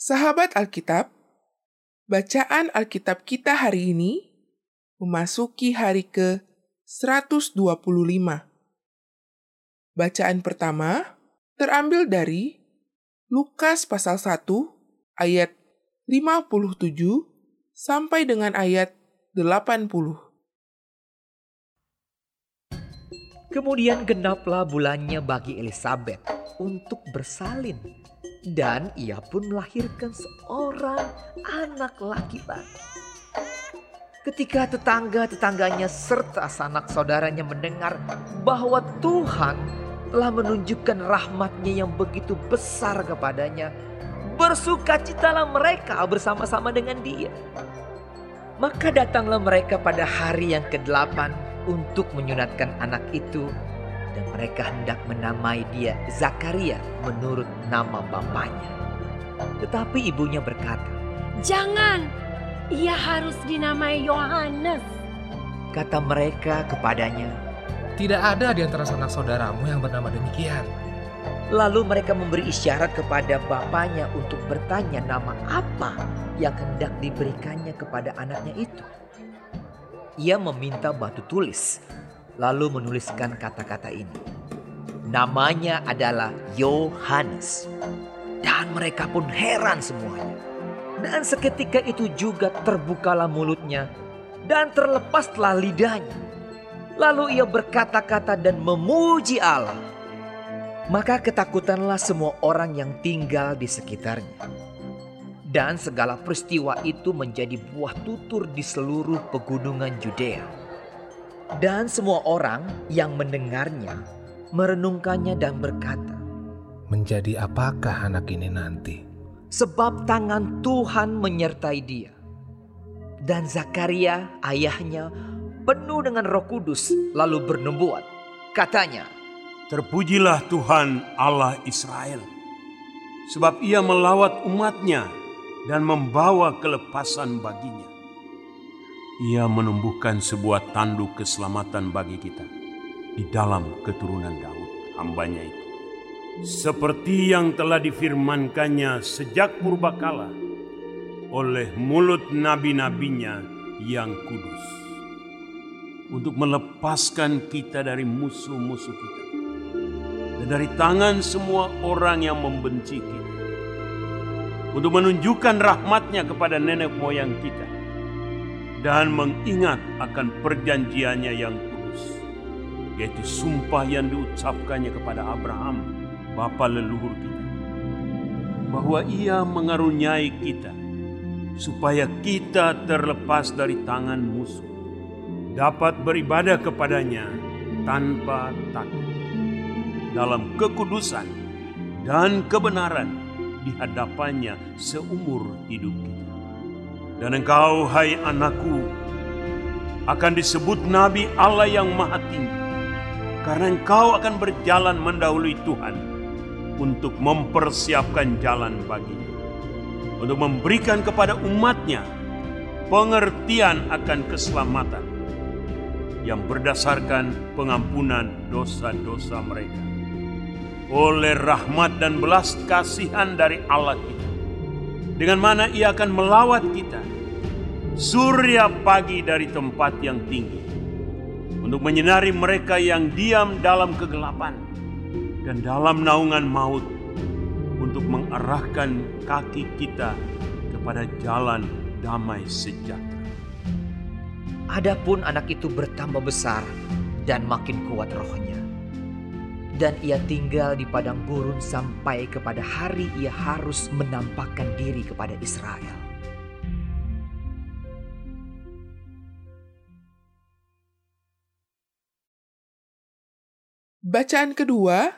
Sahabat Alkitab, bacaan Alkitab kita hari ini memasuki hari ke 125. Bacaan pertama terambil dari Lukas pasal 1 ayat 57 sampai dengan ayat 80. Kemudian genaplah bulannya bagi Elizabeth untuk bersalin dan ia pun melahirkan seorang anak laki-laki. Ketika tetangga-tetangganya serta sanak saudaranya mendengar bahwa Tuhan telah menunjukkan rahmatnya yang begitu besar kepadanya, bersukacitalah mereka bersama-sama dengan dia. Maka datanglah mereka pada hari yang ke-8 untuk menyunatkan anak itu dan mereka hendak menamai dia Zakaria menurut nama bapaknya. Tetapi ibunya berkata, Jangan, ia harus dinamai Yohanes. Kata mereka kepadanya, Tidak ada di antara sanak saudaramu yang bernama demikian. Lalu mereka memberi isyarat kepada bapaknya untuk bertanya nama apa yang hendak diberikannya kepada anaknya itu. Ia meminta batu tulis lalu menuliskan kata-kata ini. Namanya adalah Yohanes. Dan mereka pun heran semuanya. Dan seketika itu juga terbukalah mulutnya dan terlepaslah lidahnya. Lalu ia berkata-kata dan memuji Allah. Maka ketakutanlah semua orang yang tinggal di sekitarnya. Dan segala peristiwa itu menjadi buah tutur di seluruh pegunungan Judea dan semua orang yang mendengarnya merenungkannya dan berkata, Menjadi apakah anak ini nanti? Sebab tangan Tuhan menyertai dia. Dan Zakaria ayahnya penuh dengan roh kudus lalu bernubuat. Katanya, Terpujilah Tuhan Allah Israel. Sebab ia melawat umatnya dan membawa kelepasan baginya ia menumbuhkan sebuah tanduk keselamatan bagi kita di dalam keturunan Daud, hambanya itu. Seperti yang telah difirmankannya sejak purbakala oleh mulut nabi-nabinya yang kudus. Untuk melepaskan kita dari musuh-musuh kita. Dan dari tangan semua orang yang membenci kita. Untuk menunjukkan rahmatnya kepada nenek moyang kita dan mengingat akan perjanjiannya yang kudus, yaitu sumpah yang diucapkannya kepada Abraham, bapa leluhur kita, bahwa ia mengaruniai kita, supaya kita terlepas dari tangan musuh, dapat beribadah kepadanya tanpa takut, dalam kekudusan dan kebenaran di hadapannya seumur hidup kita. Dan engkau, hai anakku, akan disebut Nabi Allah yang Maha Tinggi, karena engkau akan berjalan mendahului Tuhan untuk mempersiapkan jalan baginya, untuk memberikan kepada umatnya pengertian akan keselamatan yang berdasarkan pengampunan dosa-dosa mereka. Oleh rahmat dan belas kasihan dari Allah kita dengan mana ia akan melawat kita. Surya pagi dari tempat yang tinggi. Untuk menyinari mereka yang diam dalam kegelapan. Dan dalam naungan maut. Untuk mengarahkan kaki kita kepada jalan damai sejahtera. Adapun anak itu bertambah besar dan makin kuat rohnya dan ia tinggal di padang gurun sampai kepada hari ia harus menampakkan diri kepada Israel. Bacaan kedua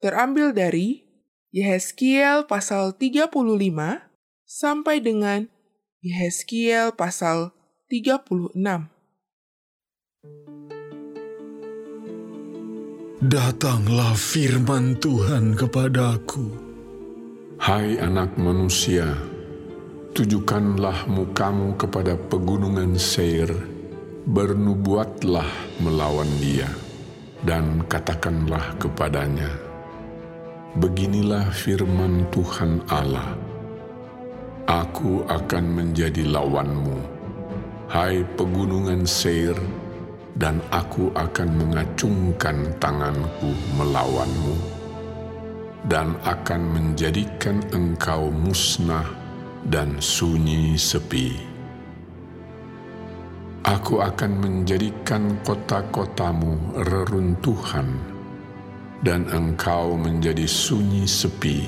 terambil dari Yehezkiel pasal 35 sampai dengan Yehezkiel pasal 36. Datanglah firman Tuhan kepadaku. Hai anak manusia, tujukanlah mukamu kepada pegunungan Seir, bernubuatlah melawan dia, dan katakanlah kepadanya, Beginilah firman Tuhan Allah, aku akan menjadi lawanmu, hai pegunungan Seir, dan aku akan mengacungkan tanganku melawanmu, dan akan menjadikan engkau musnah dan sunyi sepi. Aku akan menjadikan kota-kotamu reruntuhan, dan engkau menjadi sunyi sepi,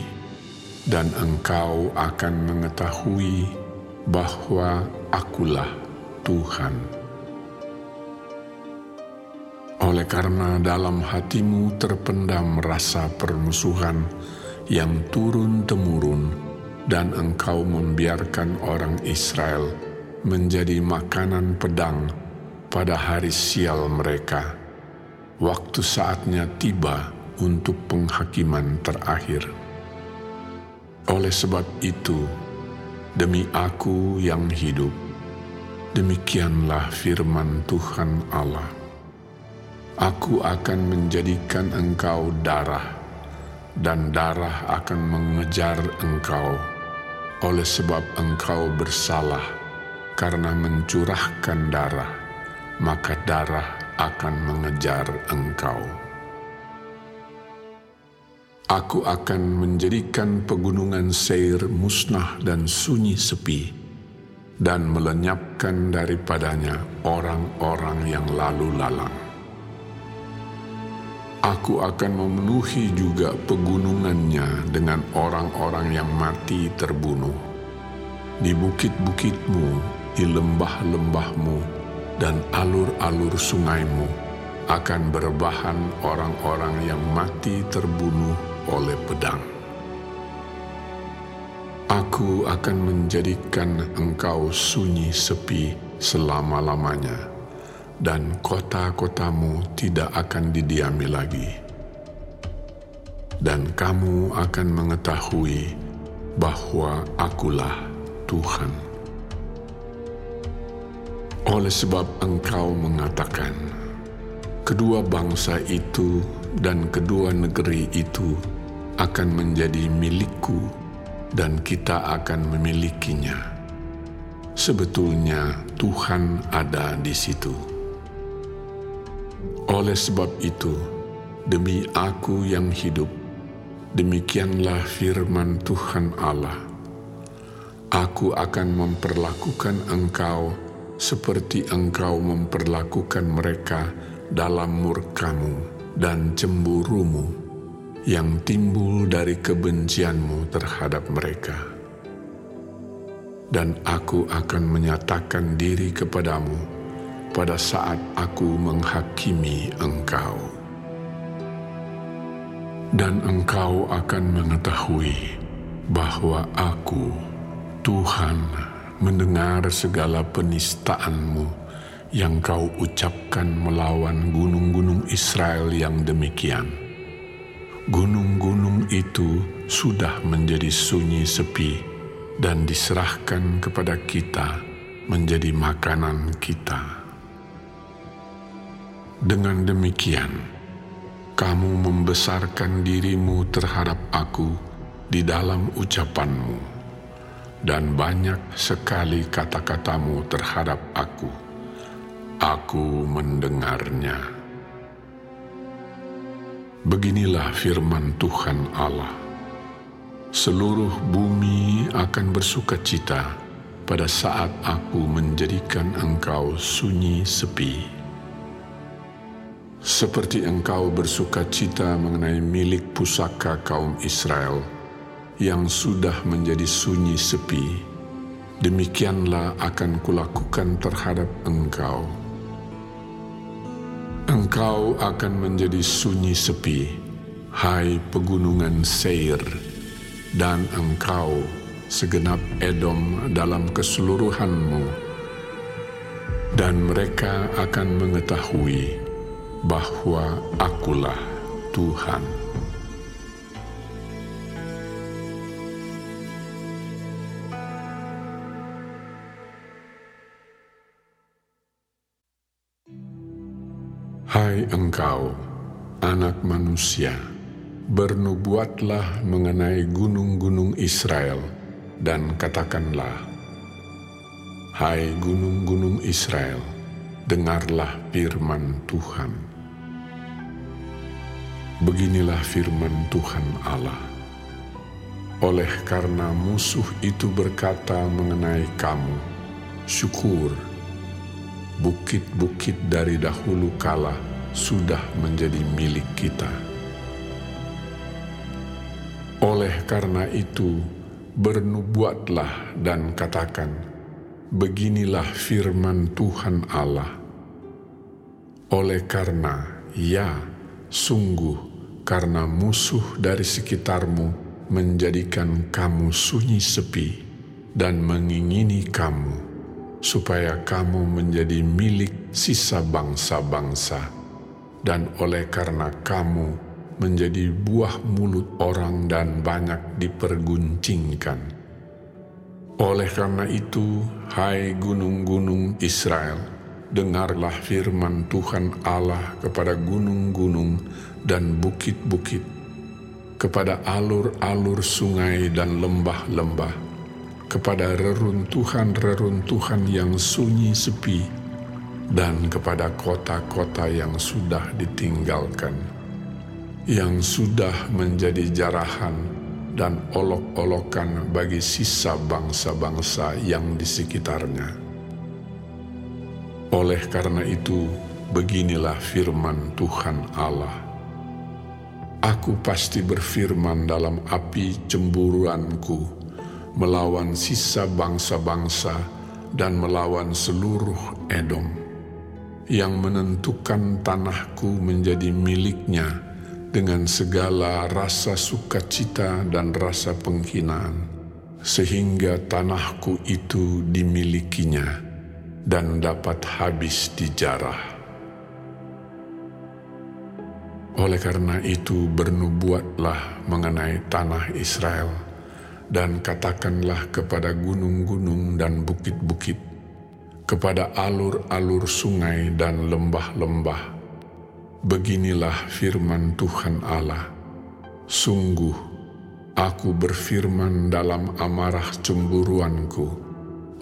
dan engkau akan mengetahui bahwa Akulah Tuhan. Oleh karena dalam hatimu terpendam rasa permusuhan yang turun-temurun, dan engkau membiarkan orang Israel menjadi makanan pedang pada hari sial mereka, waktu saatnya tiba untuk penghakiman terakhir. Oleh sebab itu, demi Aku yang hidup, demikianlah firman Tuhan Allah Aku akan menjadikan engkau darah, dan darah akan mengejar engkau, oleh sebab engkau bersalah karena mencurahkan darah, maka darah akan mengejar engkau. Aku akan menjadikan pegunungan Seir musnah dan sunyi sepi, dan melenyapkan daripadanya orang-orang yang lalu lalang. Aku akan memenuhi juga pegunungannya dengan orang-orang yang mati terbunuh. Di bukit-bukitmu, di lembah-lembahmu, dan alur-alur sungaimu akan berbahan orang-orang yang mati terbunuh oleh pedang. Aku akan menjadikan engkau sunyi sepi selama-lamanya dan kota-kotamu tidak akan didiami lagi. Dan kamu akan mengetahui bahwa akulah Tuhan. Oleh sebab engkau mengatakan, kedua bangsa itu dan kedua negeri itu akan menjadi milikku dan kita akan memilikinya. Sebetulnya Tuhan ada di situ. Oleh sebab itu, demi aku yang hidup, demikianlah firman Tuhan Allah. Aku akan memperlakukan engkau seperti engkau memperlakukan mereka dalam murkamu dan cemburumu yang timbul dari kebencianmu terhadap mereka. Dan aku akan menyatakan diri kepadamu, pada saat aku menghakimi engkau. Dan engkau akan mengetahui bahwa aku, Tuhan, mendengar segala penistaanmu yang kau ucapkan melawan gunung-gunung Israel yang demikian. Gunung-gunung itu sudah menjadi sunyi sepi dan diserahkan kepada kita menjadi makanan kita. Dengan demikian, kamu membesarkan dirimu terhadap aku di dalam ucapanmu, dan banyak sekali kata-katamu terhadap aku. Aku mendengarnya. Beginilah firman Tuhan Allah. Seluruh bumi akan bersuka cita pada saat aku menjadikan engkau sunyi sepi seperti engkau bersuka cita mengenai milik pusaka kaum Israel yang sudah menjadi sunyi sepi, demikianlah akan kulakukan terhadap engkau. Engkau akan menjadi sunyi sepi, hai pegunungan Seir, dan engkau segenap Edom dalam keseluruhanmu, dan mereka akan mengetahui bahwa akulah Tuhan. Hai engkau, anak manusia, bernubuatlah mengenai gunung-gunung Israel dan katakanlah, Hai gunung-gunung Israel, dengarlah firman Tuhan. Beginilah firman Tuhan Allah. Oleh karena musuh itu berkata mengenai kamu, syukur, bukit-bukit dari dahulu kala sudah menjadi milik kita. Oleh karena itu, bernubuatlah dan katakan, beginilah firman Tuhan Allah. Oleh karena, ya, sungguh, karena musuh dari sekitarmu menjadikan kamu sunyi sepi dan mengingini kamu, supaya kamu menjadi milik sisa bangsa-bangsa, dan oleh karena kamu menjadi buah mulut orang dan banyak diperguncingkan. Oleh karena itu, hai gunung-gunung Israel, dengarlah firman Tuhan Allah kepada gunung-gunung dan bukit-bukit, kepada alur-alur sungai dan lembah-lembah, kepada reruntuhan-reruntuhan yang sunyi sepi, dan kepada kota-kota yang sudah ditinggalkan yang sudah menjadi jarahan dan olok-olokan bagi sisa bangsa-bangsa yang di sekitarnya. Oleh karena itu, beginilah firman Tuhan Allah. Aku pasti berfirman dalam api cemburuanku, melawan sisa bangsa-bangsa dan melawan seluruh Edom, yang menentukan tanahku menjadi miliknya, dengan segala rasa sukacita dan rasa penghinaan, sehingga tanahku itu dimilikinya dan dapat habis dijarah. Oleh karena itu bernubuatlah mengenai tanah Israel dan katakanlah kepada gunung-gunung dan bukit-bukit, kepada alur-alur sungai dan lembah-lembah, Beginilah firman Tuhan Allah. Sungguh, aku berfirman dalam amarah cemburuanku,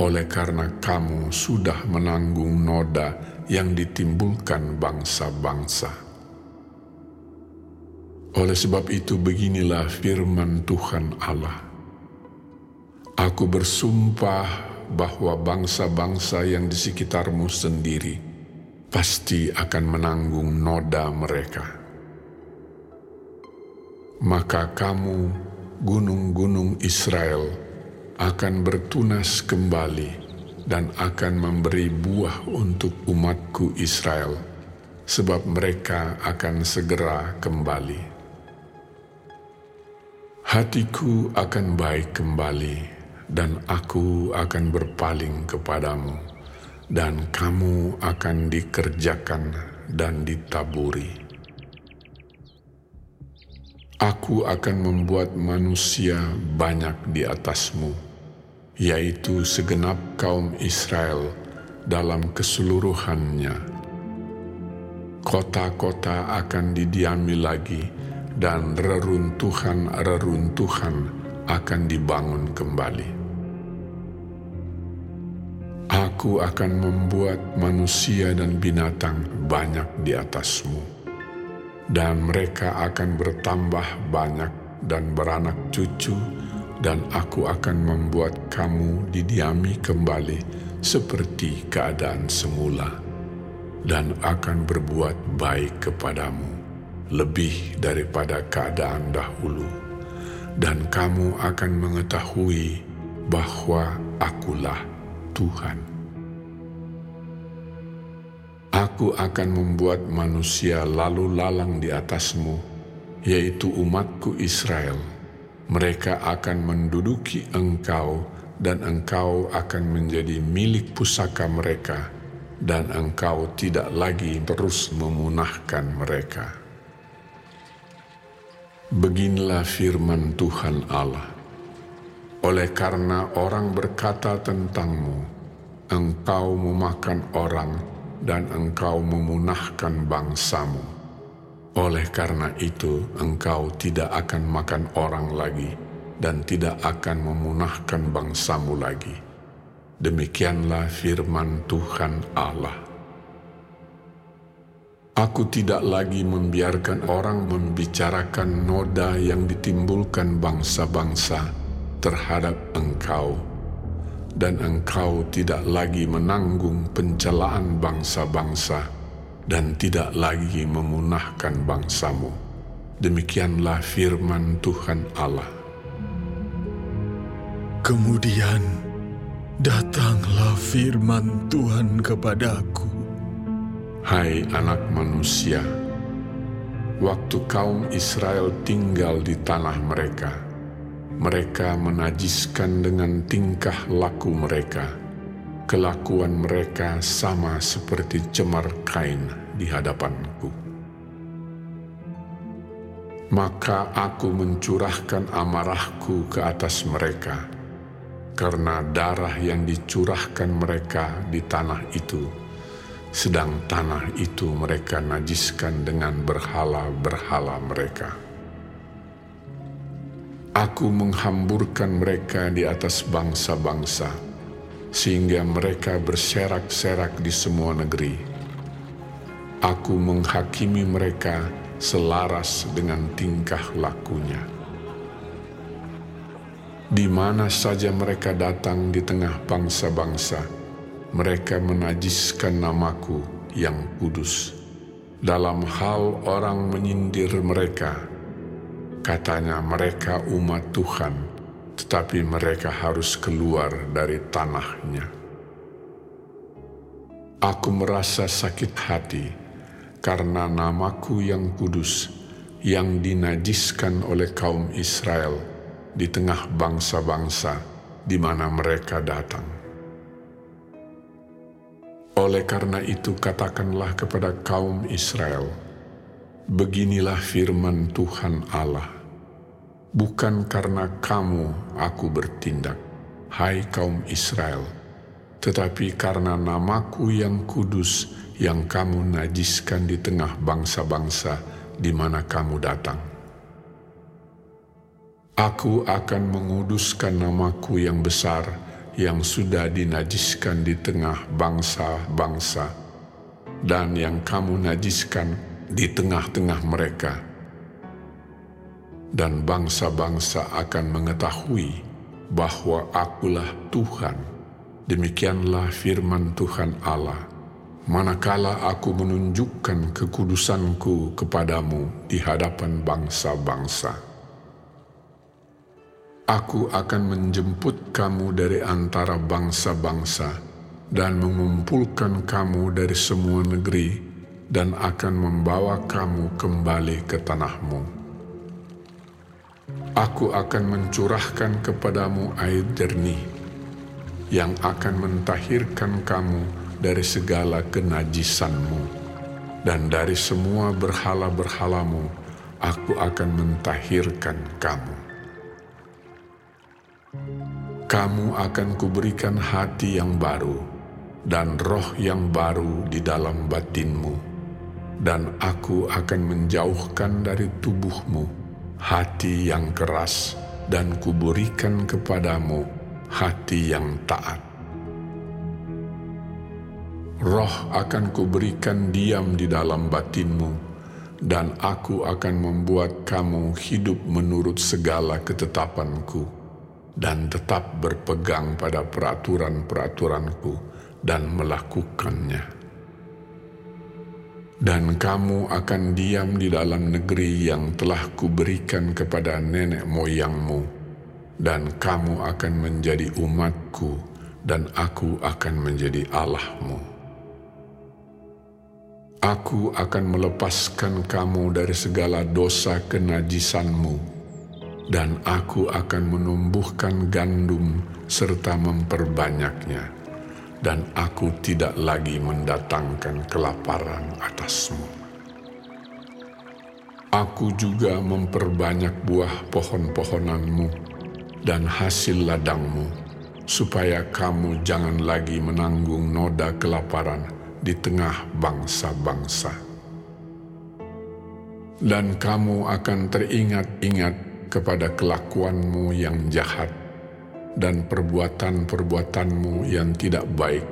oleh karena kamu sudah menanggung noda yang ditimbulkan bangsa-bangsa. Oleh sebab itu beginilah firman Tuhan Allah. Aku bersumpah bahwa bangsa-bangsa yang di sekitarmu sendiri pasti akan menanggung noda mereka. Maka kamu, gunung-gunung Israel, akan bertunas kembali dan akan memberi buah untuk umatku Israel, sebab mereka akan segera kembali. Hatiku akan baik kembali, dan aku akan berpaling kepadamu dan kamu akan dikerjakan dan ditaburi. Aku akan membuat manusia banyak di atasmu, yaitu segenap kaum Israel dalam keseluruhannya. Kota-kota akan didiami lagi, dan reruntuhan-reruntuhan akan dibangun kembali. Aku akan membuat manusia dan binatang banyak di atasmu, dan mereka akan bertambah banyak dan beranak cucu, dan aku akan membuat kamu didiami kembali seperti keadaan semula, dan akan berbuat baik kepadamu lebih daripada keadaan dahulu, dan kamu akan mengetahui bahwa akulah Tuhan. Aku akan membuat manusia lalu lalang di atasmu, yaitu umatku Israel. Mereka akan menduduki engkau dan engkau akan menjadi milik pusaka mereka dan engkau tidak lagi terus memunahkan mereka. Beginilah firman Tuhan Allah. Oleh karena orang berkata tentangmu, engkau memakan orang dan engkau memunahkan bangsamu. Oleh karena itu, engkau tidak akan makan orang lagi, dan tidak akan memunahkan bangsamu lagi. Demikianlah firman Tuhan Allah. Aku tidak lagi membiarkan orang membicarakan noda yang ditimbulkan bangsa-bangsa terhadap engkau, dan engkau tidak lagi menanggung pencelaan bangsa-bangsa dan tidak lagi memunahkan bangsamu. Demikianlah firman Tuhan Allah. Kemudian datanglah firman Tuhan kepadaku. Hai anak manusia, waktu kaum Israel tinggal di tanah mereka, mereka menajiskan dengan tingkah laku mereka. Kelakuan mereka sama seperti cemar kain di hadapanku. Maka aku mencurahkan amarahku ke atas mereka, karena darah yang dicurahkan mereka di tanah itu, sedang tanah itu mereka najiskan dengan berhala-berhala mereka. Aku menghamburkan mereka di atas bangsa-bangsa, sehingga mereka berserak-serak di semua negeri. Aku menghakimi mereka selaras dengan tingkah lakunya. Di mana saja mereka datang di tengah bangsa-bangsa, mereka menajiskan namaku yang kudus. Dalam hal orang menyindir mereka, katanya mereka umat Tuhan, tetapi mereka harus keluar dari tanahnya. Aku merasa sakit hati karena namaku yang kudus yang dinajiskan oleh kaum Israel di tengah bangsa-bangsa di mana mereka datang. Oleh karena itu katakanlah kepada kaum Israel, Beginilah firman Tuhan Allah, bukan karena kamu aku bertindak, hai kaum Israel, tetapi karena namaku yang kudus yang kamu najiskan di tengah bangsa-bangsa di mana kamu datang. Aku akan menguduskan namaku yang besar yang sudah dinajiskan di tengah bangsa-bangsa dan yang kamu najiskan di tengah-tengah mereka. Dan bangsa-bangsa akan mengetahui bahwa akulah Tuhan. Demikianlah firman Tuhan Allah. Manakala aku menunjukkan kekudusanku kepadamu di hadapan bangsa-bangsa. Aku akan menjemput kamu dari antara bangsa-bangsa dan mengumpulkan kamu dari semua negeri dan akan membawa kamu kembali ke tanahmu. Aku akan mencurahkan kepadamu air jernih yang akan mentahirkan kamu dari segala kenajisanmu dan dari semua berhala-berhalamu aku akan mentahirkan kamu. Kamu akan kuberikan hati yang baru dan roh yang baru di dalam batinmu dan aku akan menjauhkan dari tubuhmu hati yang keras dan kuberikan kepadamu hati yang taat. Roh akan kuberikan diam di dalam batinmu, dan aku akan membuat kamu hidup menurut segala ketetapanku, dan tetap berpegang pada peraturan-peraturanku dan melakukannya. Dan kamu akan diam di dalam negeri yang telah kuberikan kepada nenek moyangmu, dan kamu akan menjadi umatku, dan aku akan menjadi Allahmu. Aku akan melepaskan kamu dari segala dosa kenajisanmu, dan aku akan menumbuhkan gandum serta memperbanyaknya, dan aku tidak lagi mendatangkan kelaparan atasmu. Aku juga memperbanyak buah pohon-pohonanmu dan hasil ladangmu, supaya kamu jangan lagi menanggung noda kelaparan di tengah bangsa-bangsa. Dan kamu akan teringat-ingat kepada kelakuanmu yang jahat dan perbuatan-perbuatanmu yang tidak baik,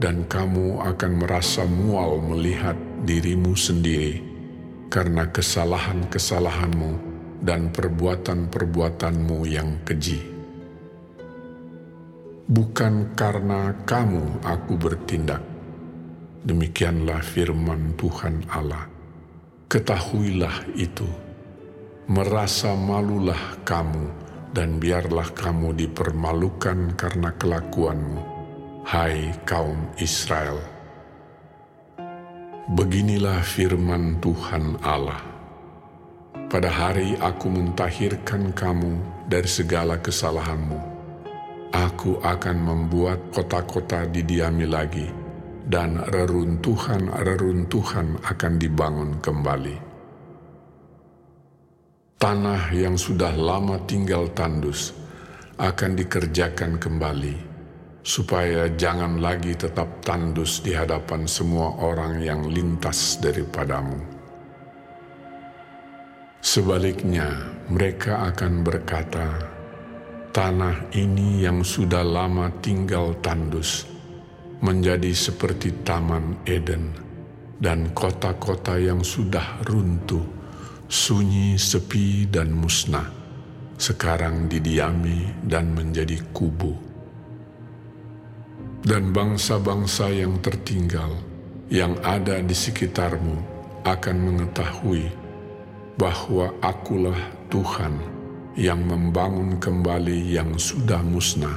dan kamu akan merasa mual melihat dirimu sendiri karena kesalahan-kesalahanmu dan perbuatan-perbuatanmu yang keji. Bukan karena kamu aku bertindak, demikianlah firman Tuhan Allah. Ketahuilah itu, merasa malulah kamu dan biarlah kamu dipermalukan karena kelakuanmu, hai kaum Israel. Beginilah firman Tuhan Allah. Pada hari aku mentahirkan kamu dari segala kesalahanmu. Aku akan membuat kota-kota didiami lagi, dan reruntuhan-reruntuhan akan dibangun kembali tanah yang sudah lama tinggal tandus akan dikerjakan kembali, supaya jangan lagi tetap tandus di hadapan semua orang yang lintas daripadamu. Sebaliknya, mereka akan berkata, "Tanah ini yang sudah lama tinggal tandus menjadi seperti Taman Eden, dan kota-kota yang sudah runtuh." Sunyi, sepi, dan musnah, sekarang didiami dan menjadi kubu. Dan bangsa-bangsa yang tertinggal yang ada di sekitarmu akan mengetahui bahwa akulah Tuhan yang membangun kembali yang sudah musnah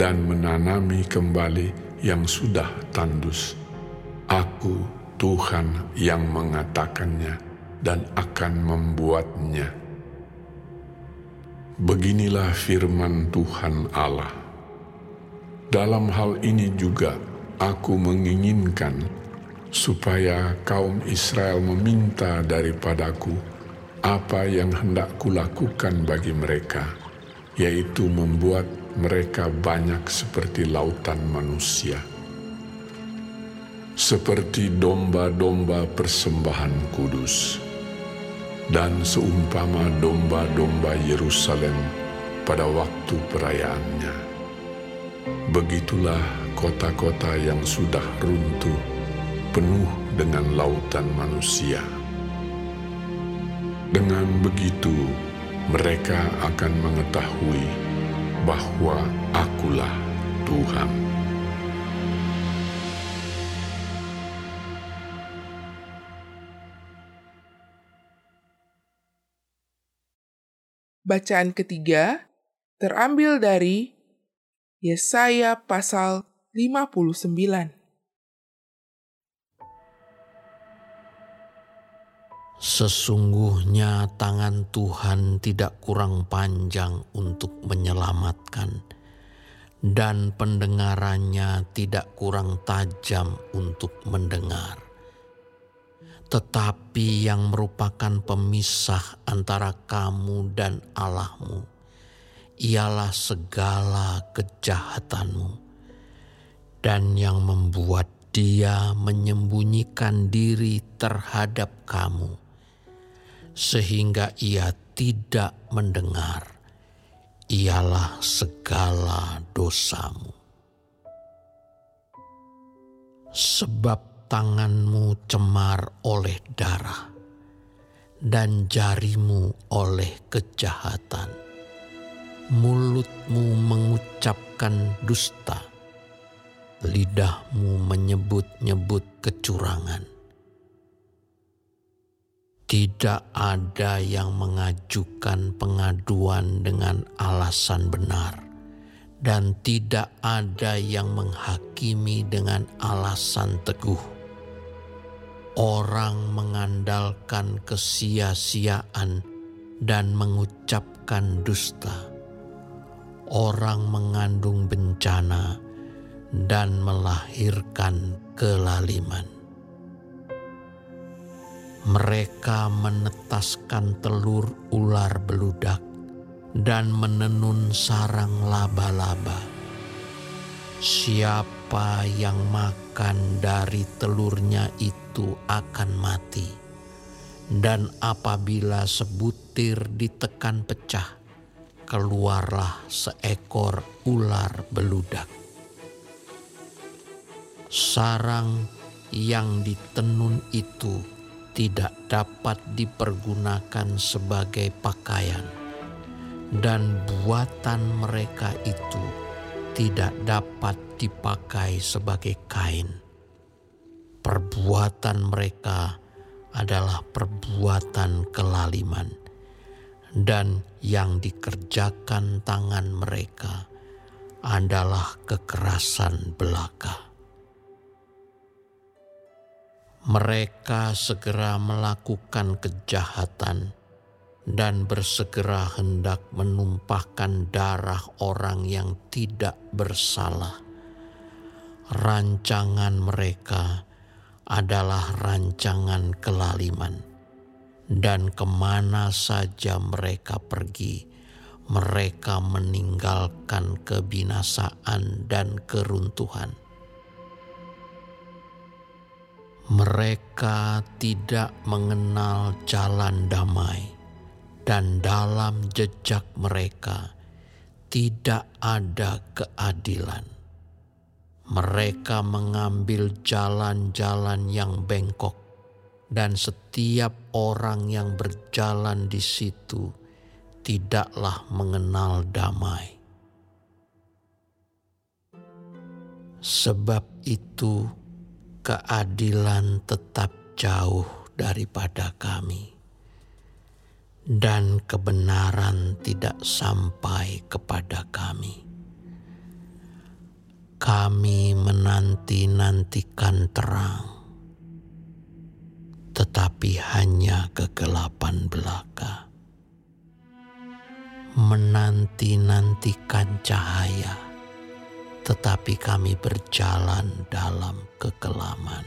dan menanami kembali yang sudah tandus. Aku Tuhan yang mengatakannya dan akan membuatnya. Beginilah firman Tuhan Allah. Dalam hal ini juga aku menginginkan supaya kaum Israel meminta daripadaku apa yang hendak kulakukan bagi mereka, yaitu membuat mereka banyak seperti lautan manusia. Seperti domba-domba persembahan kudus dan seumpama domba-domba Yerusalem pada waktu perayaannya. Begitulah kota-kota yang sudah runtuh, penuh dengan lautan manusia. Dengan begitu, mereka akan mengetahui bahwa Akulah Tuhan. Bacaan ketiga terambil dari Yesaya pasal 59. Sesungguhnya tangan Tuhan tidak kurang panjang untuk menyelamatkan, dan pendengarannya tidak kurang tajam untuk mendengar tetapi yang merupakan pemisah antara kamu dan Allahmu ialah segala kejahatanmu, dan yang membuat dia menyembunyikan diri terhadap kamu, sehingga ia tidak mendengar, ialah segala dosamu. Sebab tanganmu cemar oleh darah dan jarimu oleh kejahatan. Mulutmu mengucapkan dusta, lidahmu menyebut-nyebut kecurangan. Tidak ada yang mengajukan pengaduan dengan alasan benar dan tidak ada yang menghakimi dengan alasan teguh orang mengandalkan kesia-siaan dan mengucapkan dusta. Orang mengandung bencana dan melahirkan kelaliman. Mereka menetaskan telur ular beludak dan menenun sarang laba-laba. Siapa yang makan dari telurnya itu itu akan mati, Dan apabila sebutir ditekan pecah, keluarlah seekor ular beludak. Sarang yang ditenun itu tidak dapat dipergunakan sebagai pakaian, dan buatan mereka itu tidak dapat dipakai sebagai kain. Perbuatan mereka adalah perbuatan kelaliman, dan yang dikerjakan tangan mereka adalah kekerasan belaka. Mereka segera melakukan kejahatan dan bersegera hendak menumpahkan darah orang yang tidak bersalah. Rancangan mereka adalah rancangan kelaliman, dan ke mana saja mereka pergi, mereka meninggalkan kebinasaan dan keruntuhan mereka tidak mengenal jalan damai, dan dalam jejak mereka tidak ada keadilan. Mereka mengambil jalan-jalan yang bengkok, dan setiap orang yang berjalan di situ tidaklah mengenal damai. Sebab itu, keadilan tetap jauh daripada kami, dan kebenaran tidak sampai kepada kami. Kami menanti-nantikan terang, tetapi hanya kegelapan belaka. Menanti-nantikan cahaya tetapi kami berjalan dalam kekelaman.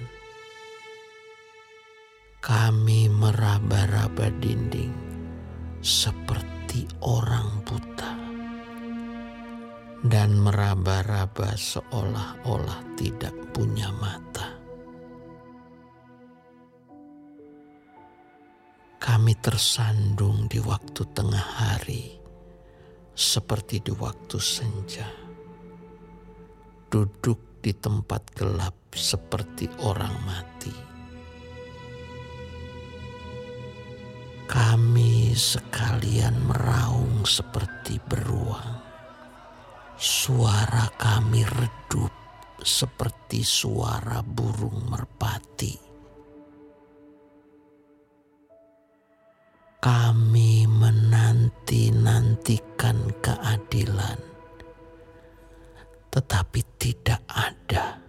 Kami meraba-raba dinding seperti orang buta dan meraba-raba seolah-olah tidak punya mata. Kami tersandung di waktu tengah hari, seperti di waktu senja duduk di tempat gelap seperti orang mati. Kami sekalian meraung seperti beruang. Suara kami redup seperti suara burung merpati. Kami menanti-nantikan keadilan tetapi tidak ada.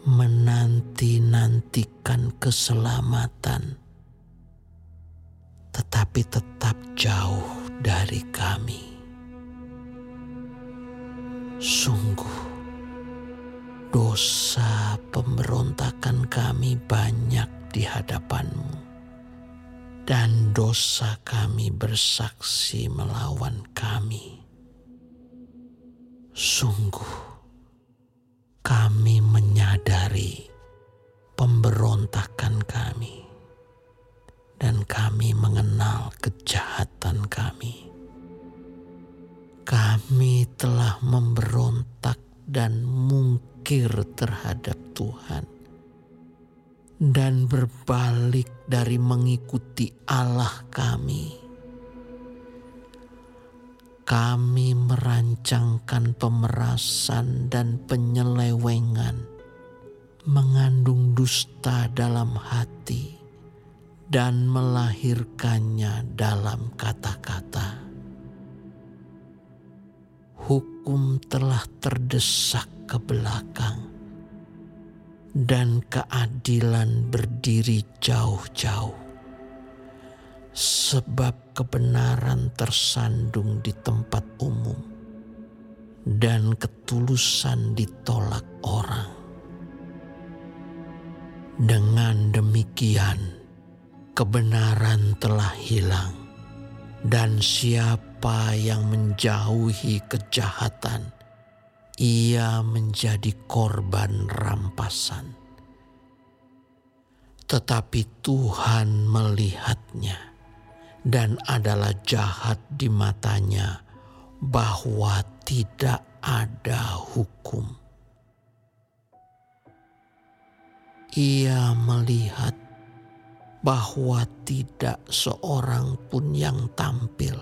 Menanti-nantikan keselamatan, tetapi tetap jauh dari kami. Sungguh, dosa pemberontakan kami banyak di hadapanmu, dan dosa kami bersaksi melawan kami. Sungguh, kami menyadari pemberontakan kami, dan kami mengenal kejahatan kami. Kami telah memberontak dan mungkir terhadap Tuhan, dan berbalik dari mengikuti Allah kami kami merancangkan pemerasan dan penyelewengan, mengandung dusta dalam hati, dan melahirkannya dalam kata-kata. Hukum telah terdesak ke belakang, dan keadilan berdiri jauh-jauh sebab kebenaran tersandung di tempat umum dan ketulusan ditolak orang. Dengan demikian, kebenaran telah hilang, dan siapa yang menjauhi kejahatan, ia menjadi korban rampasan Tetapi Tuhan melihatnya dan adalah jahat di matanya bahwa tidak ada hukum. Ia melihat bahwa tidak seorang pun yang tampil,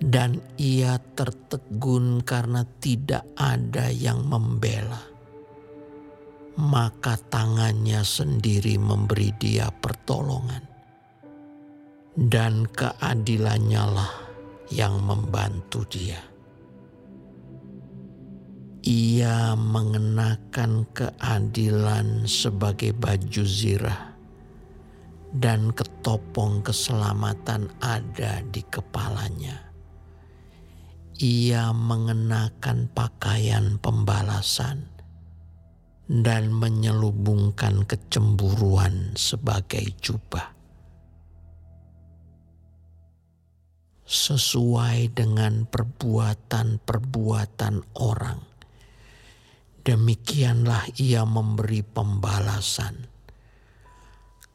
dan ia tertegun karena tidak ada yang membela. Maka tangannya sendiri memberi dia pertolongan, dan keadilannya lah yang membantu dia ia mengenakan keadilan sebagai baju zirah dan ketopong keselamatan ada di kepalanya. Ia mengenakan pakaian pembalasan dan menyelubungkan kecemburuan sebagai jubah. Sesuai dengan perbuatan-perbuatan orang, demikianlah ia memberi pembalasan.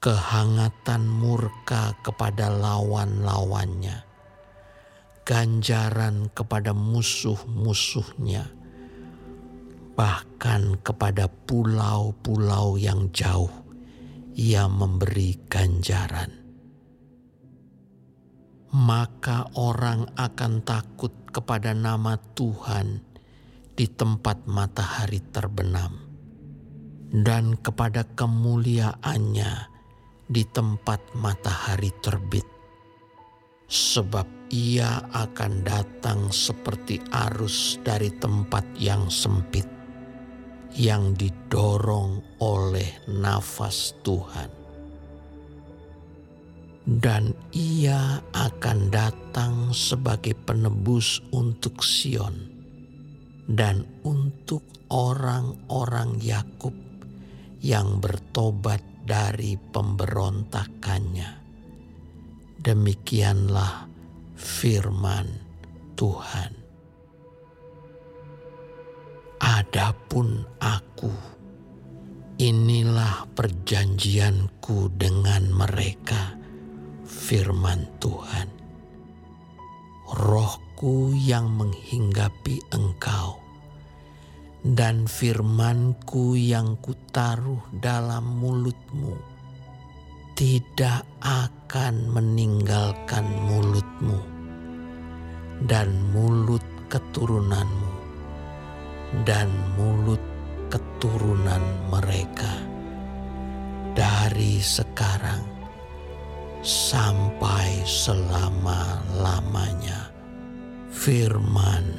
Kehangatan murka kepada lawan-lawannya, ganjaran kepada musuh-musuhnya, bahkan kepada pulau-pulau yang jauh, ia memberi ganjaran. Maka orang akan takut kepada nama Tuhan di tempat matahari terbenam, dan kepada kemuliaannya di tempat matahari terbit. Sebab ia akan datang seperti arus dari tempat yang sempit, yang didorong oleh nafas Tuhan. Dan ia akan datang sebagai penebus untuk Sion dan untuk orang-orang Yakub yang bertobat dari pemberontakannya. Demikianlah firman Tuhan. Adapun aku, inilah perjanjianku dengan mereka, firman Tuhan. Roh rohku yang menghinggapi engkau, dan firmanku yang kutaruh dalam mulutmu tidak akan meninggalkan mulutmu dan mulut keturunanmu dan mulut keturunan mereka dari sekarang sampai selama-lamanya. Firman